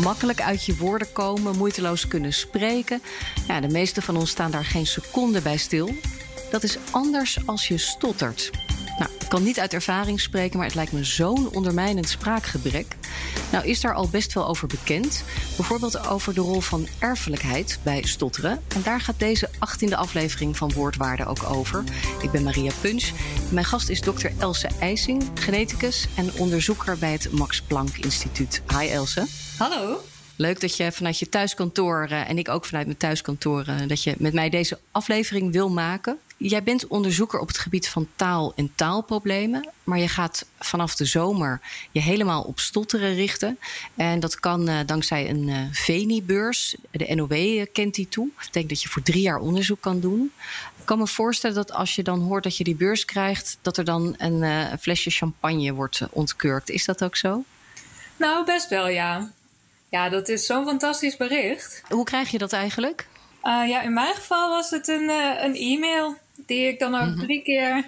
Makkelijk uit je woorden komen, moeiteloos kunnen spreken. Ja, de meeste van ons staan daar geen seconde bij stil. Dat is anders als je stottert. Nou, ik kan niet uit ervaring spreken, maar het lijkt me zo'n ondermijnend spraakgebrek. Nou is daar al best wel over bekend. Bijvoorbeeld over de rol van erfelijkheid bij stotteren. En daar gaat deze 18e aflevering van Woordwaarde ook over. Ik ben Maria Punch. Mijn gast is dokter Else IJsing, geneticus en onderzoeker bij het Max Planck Instituut. Hi Else. Hallo. Leuk dat je vanuit je thuiskantoor eh, en ik ook vanuit mijn thuiskantoor... Eh, dat je met mij deze aflevering wil maken. Jij bent onderzoeker op het gebied van taal en taalproblemen. Maar je gaat vanaf de zomer je helemaal op stotteren richten. En dat kan uh, dankzij een uh, VENI-beurs. De NOW kent die toe. Ik denk dat je voor drie jaar onderzoek kan doen. Ik kan me voorstellen dat als je dan hoort dat je die beurs krijgt... dat er dan een, een flesje champagne wordt ontkurkt. Is dat ook zo? Nou, best wel, ja. Ja, dat is zo'n fantastisch bericht. Hoe krijg je dat eigenlijk? Uh, ja, in mijn geval was het een, uh, een e-mail die ik dan ook mm -hmm. drie keer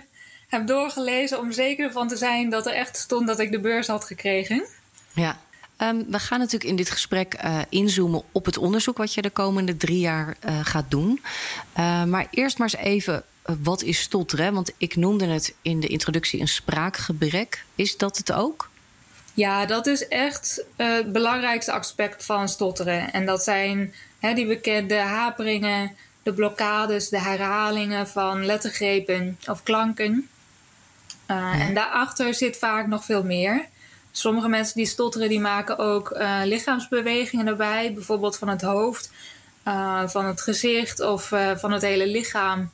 heb doorgelezen om zeker ervan te zijn dat er echt stond dat ik de beurs had gekregen. Ja. Um, we gaan natuurlijk in dit gesprek uh, inzoomen op het onderzoek wat je de komende drie jaar gaat doen. maar eerst maar eens even, wat is stotteren? Want ik noemde het in de introductie een spraakgebrek. Is dat het ook? Ja, dat is echt het belangrijkste aspect van stotteren. En dat zijn hè, die bekende haperingen, de blokkades, de herhalingen van lettergrepen of klanken. Uh, ja. En daarachter zit vaak nog veel meer. Sommige mensen die stotteren, die maken ook uh, lichaamsbewegingen erbij. Bijvoorbeeld van het hoofd, van het gezicht of van het hele lichaam.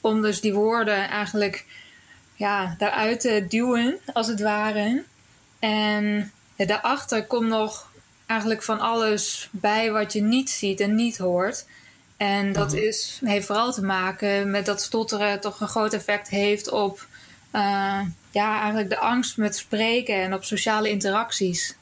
Om dus die woorden eigenlijk ja, daaruit te duwen, als het ware. En ja, daarachter komt nog eigenlijk van alles bij wat je niet ziet en niet hoort. En dat Mhm. is, heeft vooral te maken met dat stotteren toch een groot effect heeft op uh, ja, eigenlijk de angst met spreken en op sociale interacties.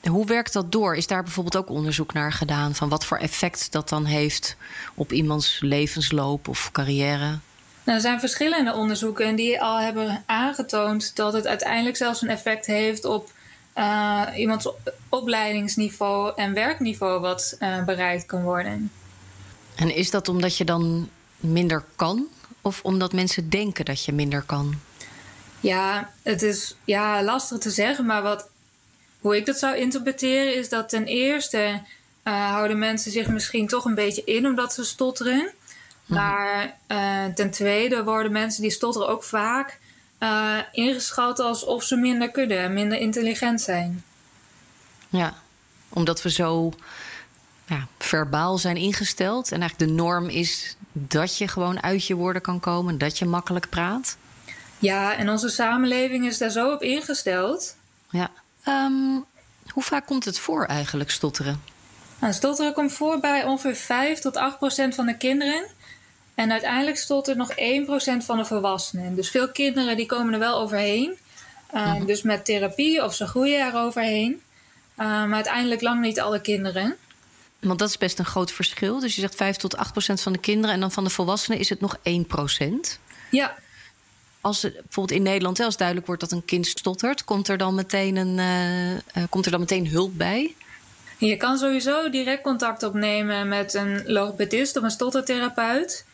En hoe werkt dat door? Is daar bijvoorbeeld ook onderzoek naar gedaan van wat voor effect dat dan heeft op iemands levensloop of carrière? Nou, er zijn verschillende onderzoeken die al hebben aangetoond dat het uiteindelijk zelfs een effect heeft op uh, iemands opleidingsniveau en werkniveau wat uh, bereikt kan worden. En is dat omdat je dan minder kan of omdat mensen denken dat je minder kan? Ja, het is ja, lastig te zeggen, maar wat, hoe ik dat zou interpreteren is dat ten eerste uh, houden mensen zich misschien toch een beetje in omdat ze stotteren. Maar uh, ten tweede worden mensen die stotteren ook vaak uh, ingeschat alsof ze minder kunnen, minder intelligent zijn. Ja, omdat we zo ja, verbaal zijn ingesteld. En eigenlijk de norm is dat je gewoon uit je woorden kan komen, dat je makkelijk praat. Ja, en onze samenleving is daar zo op ingesteld. Ja. Um, hoe vaak komt het voor eigenlijk, stotteren? Nou, stotteren komt voor bij ongeveer 5 tot 8 procent van de kinderen. En uiteindelijk stottert nog 1% van de volwassenen. Dus veel kinderen die komen er wel overheen. Uh, mm -hmm. Dus met therapie of ze groeien er overheen. Uh, maar uiteindelijk lang niet alle kinderen. Want dat is best een groot verschil. Dus je zegt 5 tot 8 procent van de kinderen. En dan van de volwassenen is het nog 1 procent. Ja. Als het, bijvoorbeeld in Nederland, als duidelijk wordt dat een kind stottert... komt er dan meteen, een, uh, komt er dan meteen hulp bij? Je kan sowieso direct contact opnemen met een logopedist of een stottertherapeut...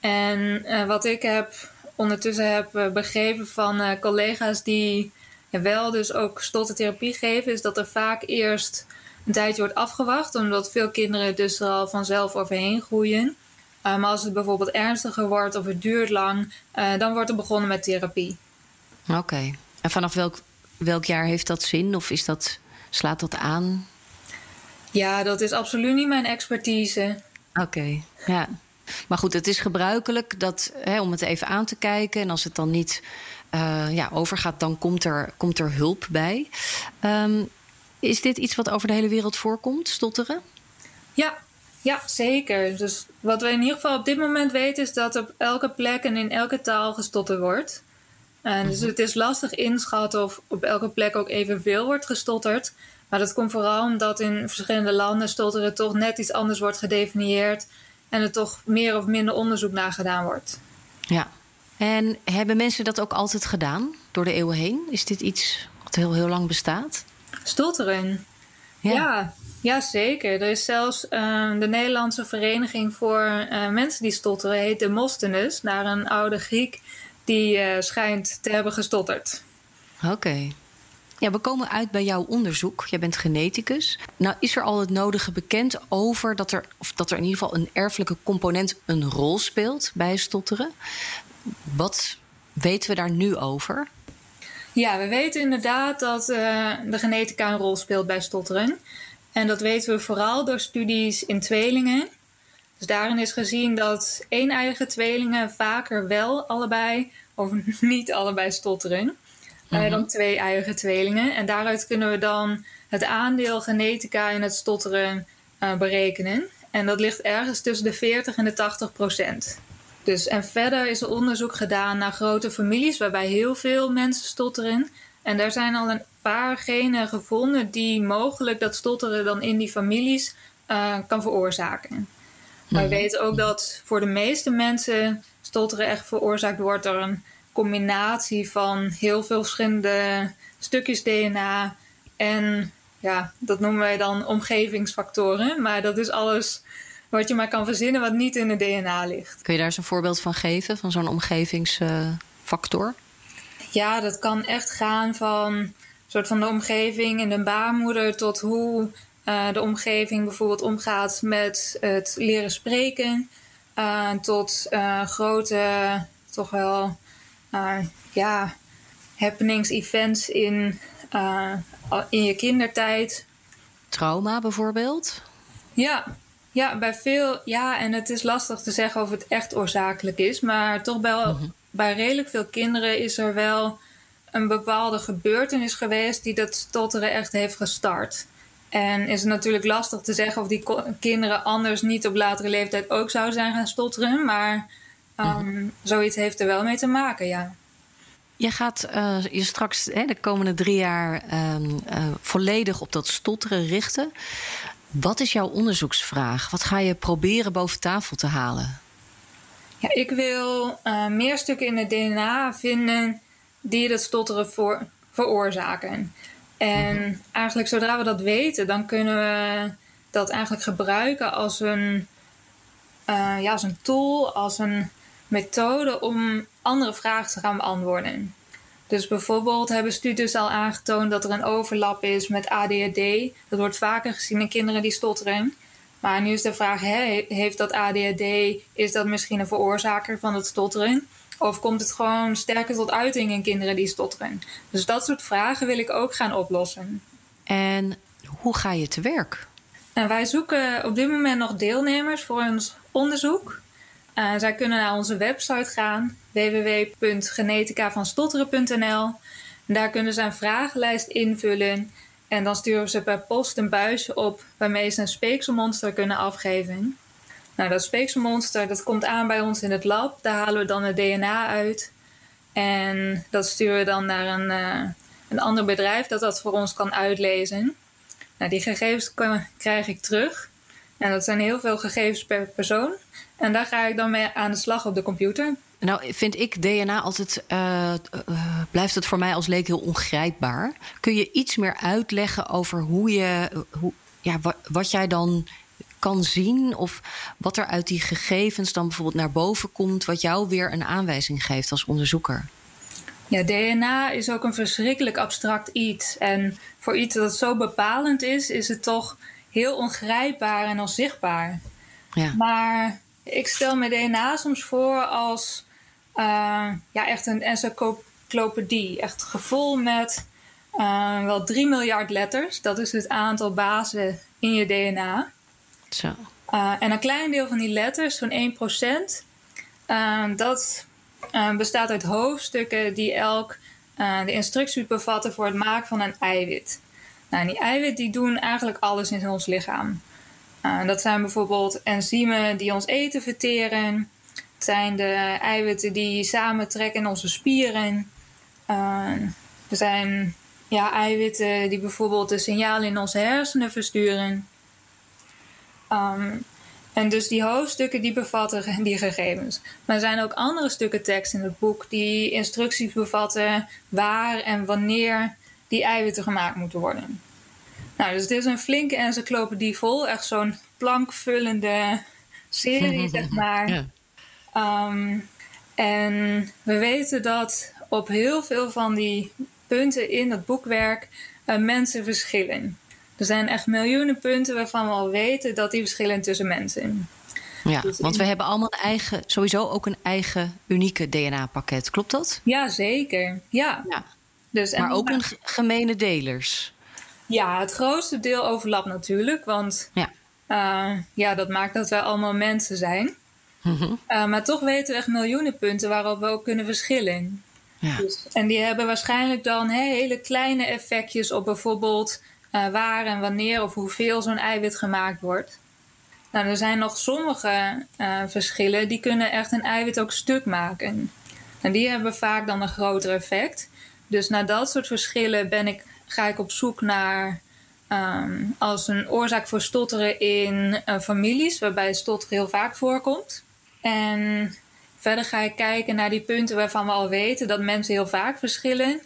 En uh, wat ik heb ondertussen heb uh, begrepen van collega's die wel dus ook stottertherapie geven, is dat er vaak eerst een tijdje wordt afgewacht, omdat veel kinderen dus er al vanzelf overheen groeien. maar als het bijvoorbeeld ernstiger wordt of het duurt lang, dan wordt er begonnen met therapie. Oké. Okay. En vanaf welk, welk jaar heeft dat zin of is dat, slaat dat aan? Ja, dat is absoluut niet mijn expertise. Oké, okay. ja. Maar goed, het is gebruikelijk dat, hè, om het even aan te kijken. En als het dan niet uh, ja, overgaat, dan komt er, komt er hulp bij. Um, Is dit iets wat over de hele wereld voorkomt, stotteren? Ja, ja, zeker. Dus wat we in ieder geval op dit moment weten is dat op elke plek en in elke taal gestotterd wordt. En dus mhm. het is lastig inschatten of op elke plek ook evenveel wordt gestotterd. Maar dat komt vooral omdat in verschillende landen stotteren toch net iets anders wordt gedefinieerd. En er toch meer of minder onderzoek naar gedaan wordt. Ja. En hebben mensen dat ook altijd gedaan door de eeuwen heen? Is dit iets wat heel, heel lang bestaat? Stotteren. Ja. ja. Ja, zeker. Er is zelfs uh, de Nederlandse Vereniging voor uh, Mensen die Stotteren, heet Demosthenes, naar een oude Griek die uh, schijnt te hebben gestotterd. Oké. Ja, we komen uit bij jouw onderzoek. Jij bent geneticus. Nou, is er al het nodige bekend over dat er, of dat er in ieder geval een erfelijke component een rol speelt bij stotteren? Wat weten we daar nu over? Ja, we weten inderdaad dat uh, de genetica een rol speelt bij stotteren. En dat weten we vooral door studies in tweelingen. Dus daarin is gezien dat één-eigen tweelingen vaker wel allebei of niet allebei stotteren. Uh, dan twee eigen tweelingen. En daaruit kunnen we dan het aandeel genetica in het stotteren uh, berekenen. En dat ligt ergens tussen de 40 en de 80 procent. Dus, en verder is er onderzoek gedaan naar grote families waarbij heel veel mensen stotteren. En daar zijn al een paar genen gevonden die mogelijk dat stotteren dan in die families uh, kan veroorzaken. Maar we mhm. weten ook dat voor de meeste mensen stotteren echt veroorzaakt wordt door een combinatie van heel veel verschillende stukjes DNA en ja, dat noemen wij dan omgevingsfactoren. Maar dat is alles wat je maar kan verzinnen wat niet in het DNA ligt. Kun je daar eens een voorbeeld van geven, van zo'n omgevingsfactor? ja, dat kan echt gaan van soort van de omgeving in de baarmoeder tot hoe uh, de omgeving bijvoorbeeld omgaat met het leren spreken. Uh, tot uh, grote, toch wel, ja, happenings, events in, in je kindertijd. Trauma bijvoorbeeld? Ja, ja, bij veel, ja, en het is lastig te zeggen of het echt oorzakelijk is, maar toch wel mhm. bij redelijk veel kinderen is er wel een bepaalde gebeurtenis geweest die dat stotteren echt heeft gestart. En is het natuurlijk lastig te zeggen of die kinderen anders niet op latere leeftijd ook zouden zijn gaan stotteren. Maar um, zoiets heeft er wel mee te maken, ja. Je gaat uh, je straks hè, de komende drie jaar um, uh, volledig op dat stotteren richten. Wat is jouw onderzoeksvraag? Wat ga je proberen boven tafel te halen? Ja, ik wil uh, meer stukken in het DNA vinden die dat stotteren voor, veroorzaken. En mhm. eigenlijk zodra we dat weten, dan kunnen we dat eigenlijk gebruiken als een, uh, ja, als een tool, als een methode om andere vragen te gaan beantwoorden. Dus bijvoorbeeld hebben studies al aangetoond dat er een overlap is met ADHD. Dat wordt vaker gezien in kinderen die stotteren. Maar nu is de vraag: hè, heeft dat ADHD, is dat misschien een veroorzaker van het stotteren? Of komt het gewoon sterker tot uiting in kinderen die stotteren? Dus dat soort vragen wil ik ook gaan oplossen. En hoe ga je te werk? Nou, wij zoeken op dit moment nog deelnemers voor ons onderzoek. Uh, zij kunnen naar onze website gaan, www.genetica-van-stotteren.nl. Daar kunnen ze een vragenlijst invullen en dan sturen ze per post een buisje op waarmee ze een speekselmonster kunnen afgeven. Nou, dat speekselmonster dat komt aan bij ons in het lab. Daar halen we dan het DNA uit. En dat sturen we dan naar een, uh, een ander bedrijf dat dat voor ons kan uitlezen. Nou, die gegevens krijg ik terug. En dat zijn heel veel gegevens per persoon. En daar ga ik dan mee aan de slag op de computer. Nou, vind ik DNA altijd. Uh, uh, blijft het voor mij als leek heel ongrijpbaar. Kun je iets meer uitleggen over hoe je. Hoe, ja, wat, wat jij dan kan zien of wat er uit die gegevens dan bijvoorbeeld naar boven komt, wat jou weer een aanwijzing geeft als onderzoeker? Ja, DNA is ook een verschrikkelijk abstract iets. En voor iets dat zo bepalend is, is het toch heel ongrijpbaar en onzichtbaar. Ja. Maar ik stel me DNA soms voor als uh, ja, echt een encyclopedie. Echt gevol met uh, wel 3 miljard letters. Dat is het aantal bazen in je DNA. Zo. Uh, en een klein deel van die letters, zo'n 1%, uh, dat bestaat uit hoofdstukken die elk de instructies bevatten voor het maken van een eiwit. Nou, die eiwitten die doen eigenlijk alles in ons lichaam. Uh, dat zijn bijvoorbeeld enzymen die ons eten verteren. Het zijn de eiwitten die samentrekken in onze spieren. Uh, er zijn ja, eiwitten die bijvoorbeeld de signalen in onze hersenen versturen. Um, en dus die hoofdstukken die bevatten die gegevens. Maar er zijn ook andere stukken tekst in het boek die instructies bevatten waar en wanneer die eiwitten gemaakt moeten worden. Nou, dus dit is een flinke encyclopedie vol, echt zo'n plankvullende serie, zeg maar. Ja. Um, en we weten dat op heel veel van die punten in het boekwerk uh, mensen verschillen. Er zijn echt miljoenen punten waarvan we al weten dat die verschillen tussen mensen. Ja, dus want we hebben allemaal een eigen, sowieso ook een eigen unieke DNA-pakket. Klopt dat? Ja, zeker. Ja. ja. Dus, maar ook een gemene delers. Ja, het grootste deel overlapt natuurlijk. Want ja, uh, ja dat maakt dat wij allemaal mensen zijn. Mm -hmm. uh, maar toch weten we echt miljoenen punten waarop we ook kunnen verschillen. Ja. Dus, en die hebben waarschijnlijk dan he, hele kleine effectjes op bijvoorbeeld uh, waar en wanneer of hoeveel zo'n eiwit gemaakt wordt. Nou, er zijn nog sommige verschillen die kunnen echt een eiwit ook stuk maken. En die hebben vaak dan een groter effect. Dus naar dat soort verschillen ben ik, ga ik op zoek naar um, als een oorzaak voor stotteren in uh, families, waarbij stotteren heel vaak voorkomt. En verder ga ik kijken naar die punten waarvan we al weten dat mensen heel vaak verschillen.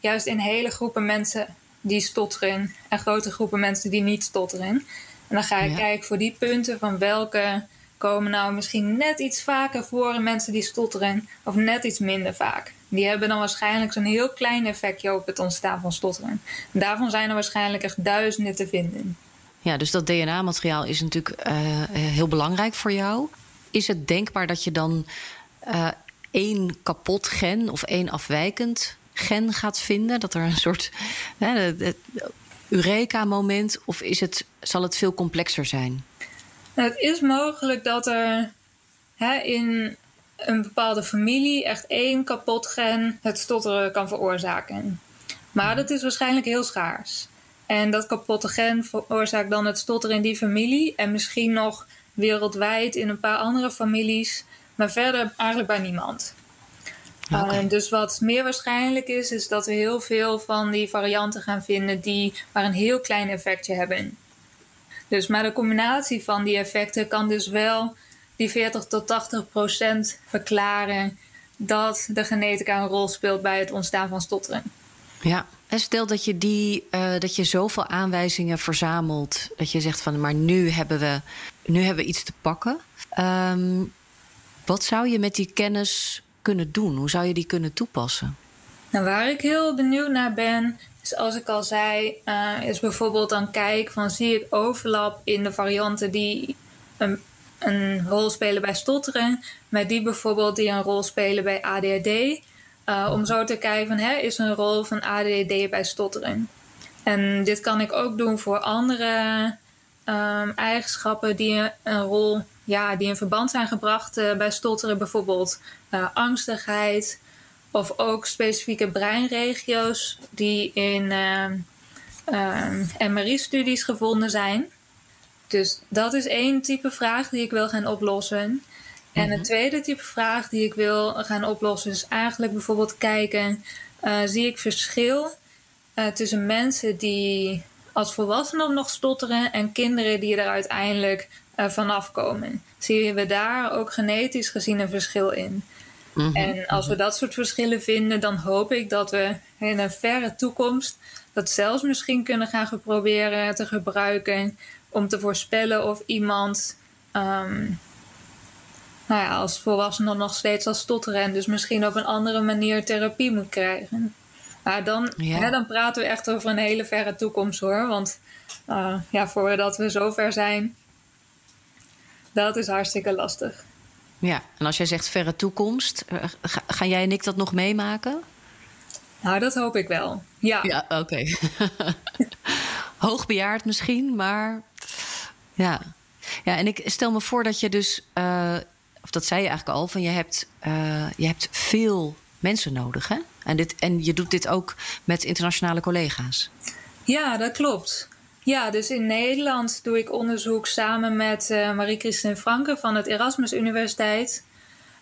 Juist in hele groepen mensen die stotteren en grote groepen mensen die niet stotteren. En dan ga ik kijken voor die punten van welke komen nou misschien net iets vaker voor in mensen die stotteren of net iets minder vaak. Die hebben dan waarschijnlijk zo'n heel klein effectje op het ontstaan van stotteren. En daarvan zijn er waarschijnlijk echt duizenden te vinden. Ja, dus dat DNA-materiaal is natuurlijk uh, heel belangrijk voor jou. Is het denkbaar dat je dan uh, één kapot gen of één afwijkend gen gaat vinden? Dat er een soort Eureka-moment? Of is het, zal het veel complexer zijn? Het is mogelijk dat er hè, in een bepaalde familie echt één kapot gen het stotteren kan veroorzaken. Maar dat is waarschijnlijk heel schaars. En dat kapotte gen veroorzaakt dan het stotteren in die familie. En misschien nog wereldwijd in een paar andere families. Maar verder eigenlijk bij niemand. Okay. Uh, dus wat meer waarschijnlijk is, is dat we heel veel van die varianten gaan vinden die maar een heel klein effectje hebben. Dus maar de combinatie van die effecten kan dus wel die 40 tot 80 procent verklaren dat de genetica een rol speelt bij het ontstaan van stotteren. Ja, en stel dat je, die, uh, dat je zoveel aanwijzingen verzamelt, dat je zegt van maar nu hebben we, nu hebben we iets te pakken. Um, wat zou je met die kennis kunnen doen? Hoe zou je die kunnen toepassen? Nou, waar ik heel benieuwd naar ben, is als ik al zei, uh, is bijvoorbeeld dan kijk van zie ik overlap in de varianten die een, een rol spelen bij stotteren, met die bijvoorbeeld die een rol spelen bij ADHD. Uh, om zo te kijken van hè, is een rol van ADHD bij stotteren. En dit kan ik ook doen voor andere um, eigenschappen die een rol ja, die in verband zijn gebracht uh, bij stotteren, bijvoorbeeld uh, angstigheid of ook specifieke breinregio's die in MRI-studies gevonden zijn. Dus dat is één type vraag die ik wil gaan oplossen. En een mhm. tweede type vraag die ik wil gaan oplossen is eigenlijk bijvoorbeeld kijken: zie ik verschil tussen mensen die als volwassenen nog stotteren en kinderen die er uiteindelijk uh, vanaf komen. Zien we daar ook genetisch gezien een verschil in. Mhm. En als we dat soort verschillen vinden, dan hoop ik dat we in een verre toekomst dat zelfs misschien kunnen gaan proberen te gebruiken om te voorspellen of iemand um, nou ja, als volwassene nog steeds als stotteren en dus misschien op een andere manier therapie moet krijgen. Maar dan, hè, dan praten we echt over een hele verre toekomst hoor. Want uh, ja, voordat we zover zijn, dat is hartstikke lastig. Ja, en als jij zegt verre toekomst, ga, gaan jij en ik dat nog meemaken? Nou, dat hoop ik wel. Ja. Ja, oké. Okay. Hoogbejaard misschien, maar ja. Ja, en ik stel me voor dat je dus, uh, of dat zei je eigenlijk al, van je hebt, uh, je hebt veel mensen nodig, hè? En, dit, en je doet dit ook met internationale collega's. Ja, dat klopt. Ja, dus in Nederland doe ik onderzoek samen met uh, Marie-Christine Franke van het Erasmus Universiteit.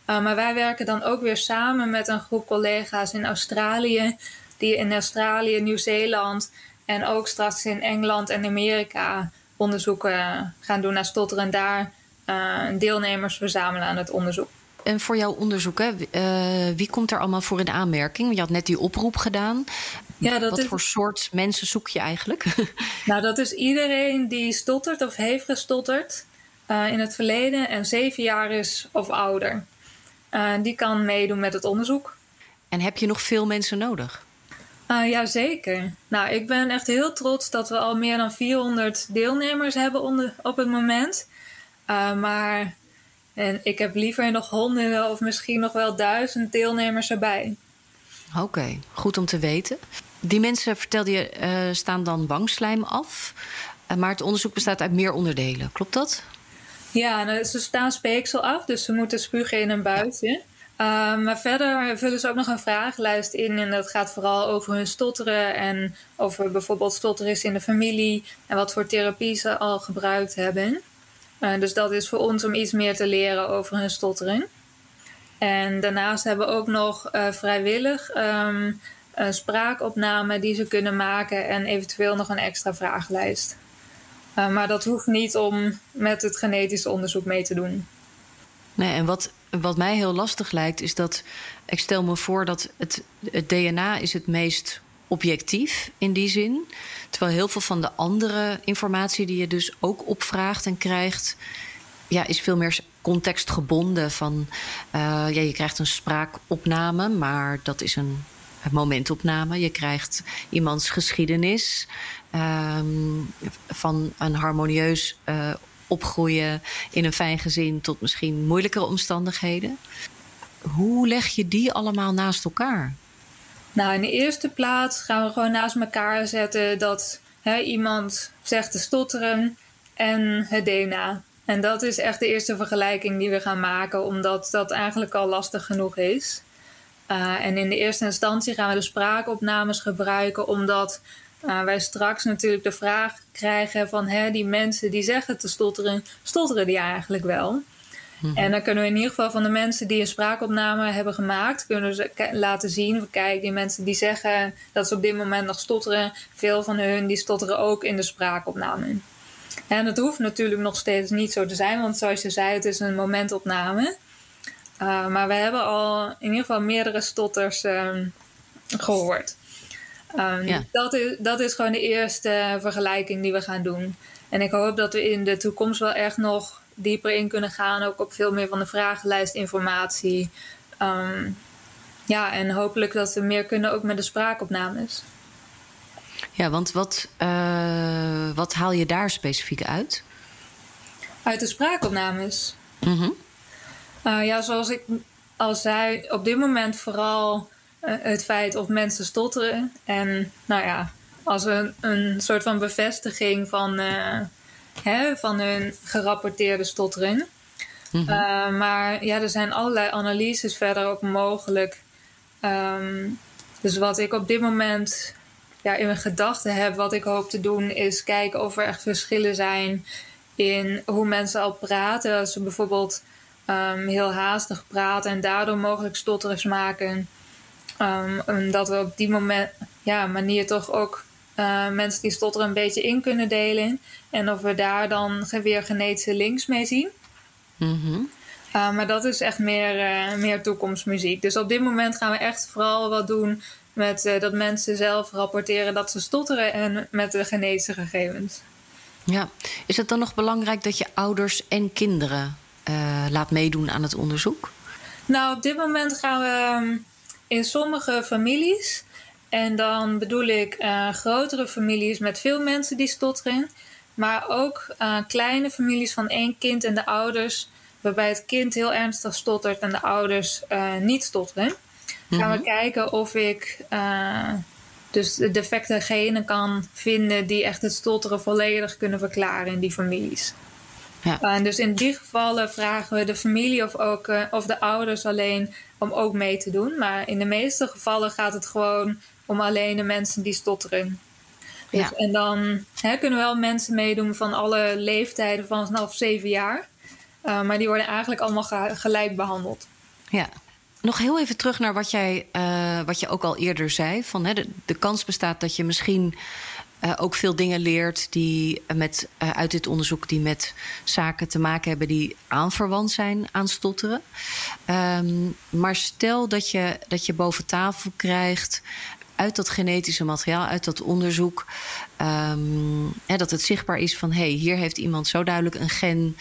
Maar wij werken dan ook weer samen met een groep collega's in Australië, die in Australië, Nieuw-Zeeland en ook straks in Engeland en Amerika onderzoeken gaan doen naar stotteren en daar uh, deelnemers verzamelen aan het onderzoek. En voor jouw onderzoek, hè, wie komt er allemaal voor in aanmerking? Je had net die oproep gedaan. Ja, dat Wat voor soort mensen zoek je eigenlijk? Nou, dat is iedereen die stottert of heeft gestotterd uh, in het verleden en zeven jaar is of ouder. Uh, die kan meedoen met het onderzoek. En heb je nog veel mensen nodig? Uh, ja, zeker. Nou, ik ben echt heel trots dat we al meer dan 400 deelnemers hebben onder, op het moment. maar en ik heb liever nog honderden of misschien nog wel duizend deelnemers erbij. Oké, goed om te weten. Die mensen, vertelde je, uh, staan dan wangslijm af. Maar het onderzoek bestaat uit meer onderdelen. Klopt dat? Ja, nou, ze staan speeksel af, dus ze moeten spugen in een buitje. Uh, maar verder vullen ze ook nog een vragenlijst in. En dat gaat vooral over hun stotteren. En over bijvoorbeeld stotteren is in de familie. En wat voor therapie ze al gebruikt hebben. dus dat is voor ons om iets meer te leren over hun stottering. En daarnaast hebben we ook nog vrijwillig um, een spraakopname die ze kunnen maken en eventueel nog een extra vragenlijst. Uh, maar dat hoeft niet om met het genetisch onderzoek mee te doen. Nee, en wat, wat mij heel lastig lijkt, is dat ik stel me voor dat het, het DNA is het meest objectief in die zin. Terwijl heel veel van de andere informatie die je dus ook opvraagt en krijgt, ja, is veel meer contextgebonden. Van uh, ja, je krijgt een spraakopname, maar dat is een momentopname. Je krijgt iemands geschiedenis um, van een harmonieus uh, opgroeien in een fijn gezin tot misschien moeilijkere omstandigheden. Hoe leg je die allemaal naast elkaar? Nou, in de eerste plaats gaan we gewoon naast elkaar zetten dat hè, iemand zegt te stotteren en het DNA. En dat is echt de eerste vergelijking die we gaan maken, omdat dat eigenlijk al lastig genoeg is. Uh, en in de eerste instantie gaan we de spraakopnames gebruiken, omdat uh, wij straks natuurlijk de vraag krijgen van hè, die mensen die zeggen te stotteren, stotteren die eigenlijk wel? Mhm. En dan kunnen we in ieder geval van de mensen die een spraakopname hebben gemaakt, kunnen ze laten zien. Kijk, die mensen die zeggen dat ze op dit moment nog stotteren, veel van hun die stotteren ook in de spraakopname. En dat hoeft natuurlijk nog steeds niet zo te zijn, want zoals je zei, het is een momentopname. Uh, maar we hebben al in ieder geval meerdere stotters um, gehoord. Um, ja. dat, is, dat is gewoon de eerste vergelijking die we gaan doen. En ik hoop dat we in de toekomst wel echt nog dieper in kunnen gaan. Ook op veel meer van de vragenlijstinformatie. Um, ja, en hopelijk dat we meer kunnen ook met de spraakopnames. Ja, want wat, uh, wat haal je daar specifiek uit? Uit de spraakopnames? Mm uh, ja, zoals ik al zei, op dit moment vooral het feit of mensen stotteren. En nou ja, als een, een soort van bevestiging van, uh, hè, van hun gerapporteerde stottering. Mm -hmm. maar ja, er zijn allerlei analyses verder ook mogelijk. Um, dus wat ik op dit moment ja, in mijn gedachten heb, wat ik hoop te doen, is kijken of er echt verschillen zijn in hoe mensen al praten. Als ze bijvoorbeeld um, heel haastig praten en daardoor mogelijk stotterers maken. Um, en dat we op die moment, ja, manier toch ook uh, mensen die stotteren een beetje in kunnen delen. En of we daar dan weer genetische links mee zien. Mm -hmm. uh, maar dat is echt meer, uh, meer toekomstmuziek. Dus op dit moment gaan we echt vooral wat doen met uh, dat mensen zelf rapporteren dat ze stotteren en met de genetische gegevens. Ja, is het dan nog belangrijk dat je ouders en kinderen laat meedoen aan het onderzoek? Nou, op dit moment gaan we ehm, in sommige families, en dan bedoel ik uh, grotere families met veel mensen die stotteren, maar ook uh, kleine families van één kind en de ouders, waarbij het kind heel ernstig stottert en de ouders niet stotteren. Gaan we mhm. kijken of ik dus de defecte genen kan vinden die echt het stotteren volledig kunnen verklaren in die families. Ja. Dus in die gevallen vragen we de familie of, ook, uh, of de ouders alleen om ook mee te doen. Maar in de meeste gevallen gaat het gewoon om alleen de mensen die stotteren. Dus, Ja. En dan hè, kunnen wel mensen meedoen van alle leeftijden vanaf zeven jaar. Uh, maar die worden eigenlijk allemaal ge- gelijk behandeld. Ja. Nog heel even terug naar wat, jij, uh, wat je ook al eerder zei. Van, hè, de, de kans bestaat dat je misschien uh, ook veel dingen leert die met, uh, uit dit onderzoek die met zaken te maken hebben die aanverwant zijn aan stotteren. Um, maar stel dat je, dat je boven tafel krijgt uit dat genetische materiaal, uit dat onderzoek, um, hè, dat het zichtbaar is van hé, hey, hier heeft iemand zo duidelijk een gen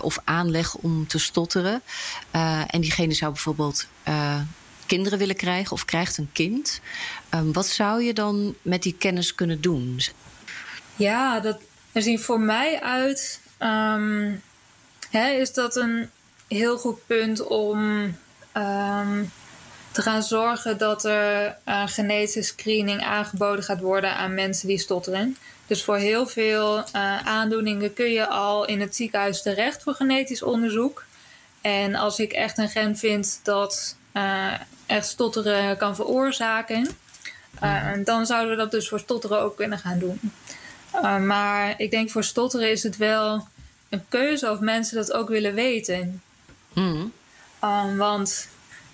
of aanleg om te stotteren. En diegene zou bijvoorbeeld kinderen willen krijgen of krijgt een kind. Um, wat zou je dan met die kennis kunnen doen? Ja, dat er zien voor mij uit. Um, hè, is dat een heel goed punt om um, te gaan zorgen dat er genetische screening aangeboden gaat worden aan mensen die stotteren. Dus voor heel veel uh, aandoeningen kun je al in het ziekenhuis terecht voor genetisch onderzoek. En als ik echt een gen vind dat echt stotteren kan veroorzaken, uh, dan zouden we dat dus voor stotteren ook kunnen gaan doen. Uh, maar ik denk voor stotteren is het wel een keuze of mensen dat ook willen weten. Mm. Um, want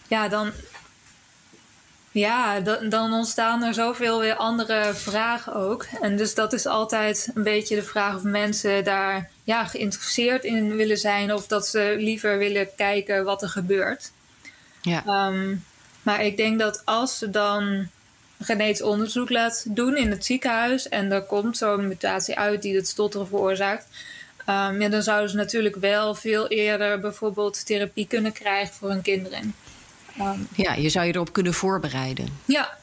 ja, dan, ja, dan, dan ontstaan er zoveel weer andere vragen ook. En dus dat is altijd een beetje de vraag of mensen daar ja, geïnteresseerd in willen zijn of dat ze liever willen kijken wat er gebeurt. Ja. Um, maar ik denk dat als ze dan genetisch onderzoek laat doen in het ziekenhuis en er komt zo'n mutatie uit die het stotteren veroorzaakt, um, ja, dan zouden ze natuurlijk wel veel eerder bijvoorbeeld therapie kunnen krijgen voor hun kinderen. Um, ja, je zou je erop kunnen voorbereiden. Ja,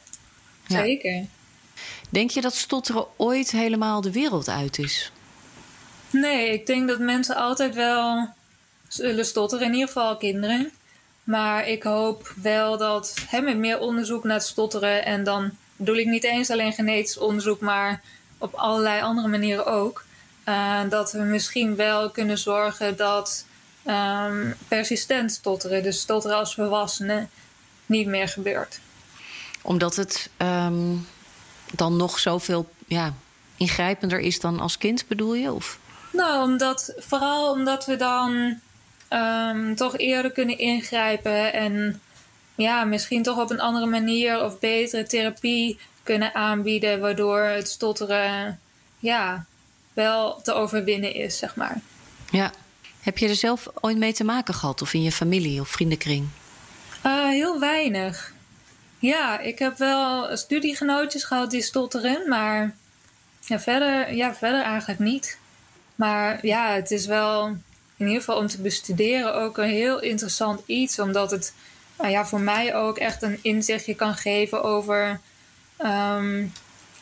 zeker. Ja. Denk je dat stotteren ooit helemaal de wereld uit is? Nee, ik denk dat mensen altijd wel zullen stotteren, in ieder geval kinderen. Maar ik hoop wel dat hè, met meer onderzoek naar het stotteren, en dan bedoel ik niet eens alleen genetisch onderzoek, maar op allerlei andere manieren ook, uh, dat we misschien wel kunnen zorgen dat um, persistent stotteren, dus stotteren als volwassene, niet meer gebeurt. Omdat het um, dan nog zoveel ja, ingrijpender is dan als kind, bedoel je? Of? Nou, omdat, vooral omdat we dan um, toch eerder kunnen ingrijpen en ja, misschien toch op een andere manier of betere therapie kunnen aanbieden, waardoor het stotteren ja, wel te overwinnen is, zeg maar. Ja. Heb je er zelf ooit mee te maken gehad, of in je familie of vriendenkring? Uh, heel weinig. Ja, ik heb wel studiegenootjes gehad die stotteren, maar ja, verder, ja, verder eigenlijk niet. Maar ja, het is wel in ieder geval om te bestuderen ook een heel interessant iets. Omdat het nou ja, voor mij ook echt een inzichtje kan geven over um,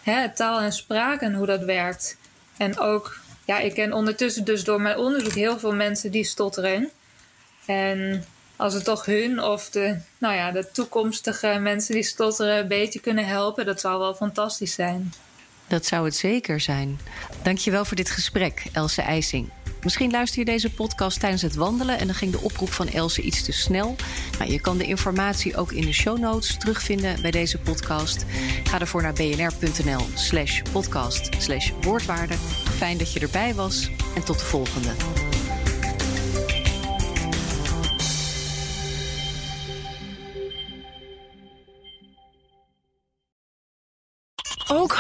hè, taal en spraak en hoe dat werkt. En ook, ja, ik ken ondertussen dus door mijn onderzoek heel veel mensen die stotteren. En als het toch hun of de, nou ja, de toekomstige mensen die stotteren een beetje kunnen helpen, dat zou wel fantastisch zijn. Dat zou het zeker zijn. Dankjewel voor dit gesprek, Else IJsing. Misschien luister je deze podcast tijdens het wandelen en dan ging de oproep van Else iets te snel. Je kan de informatie ook in de show notes terugvinden bij deze podcast. Ga ervoor naar bnr.nl slash podcast slash woordwaarde. Fijn dat je erbij was en tot de volgende.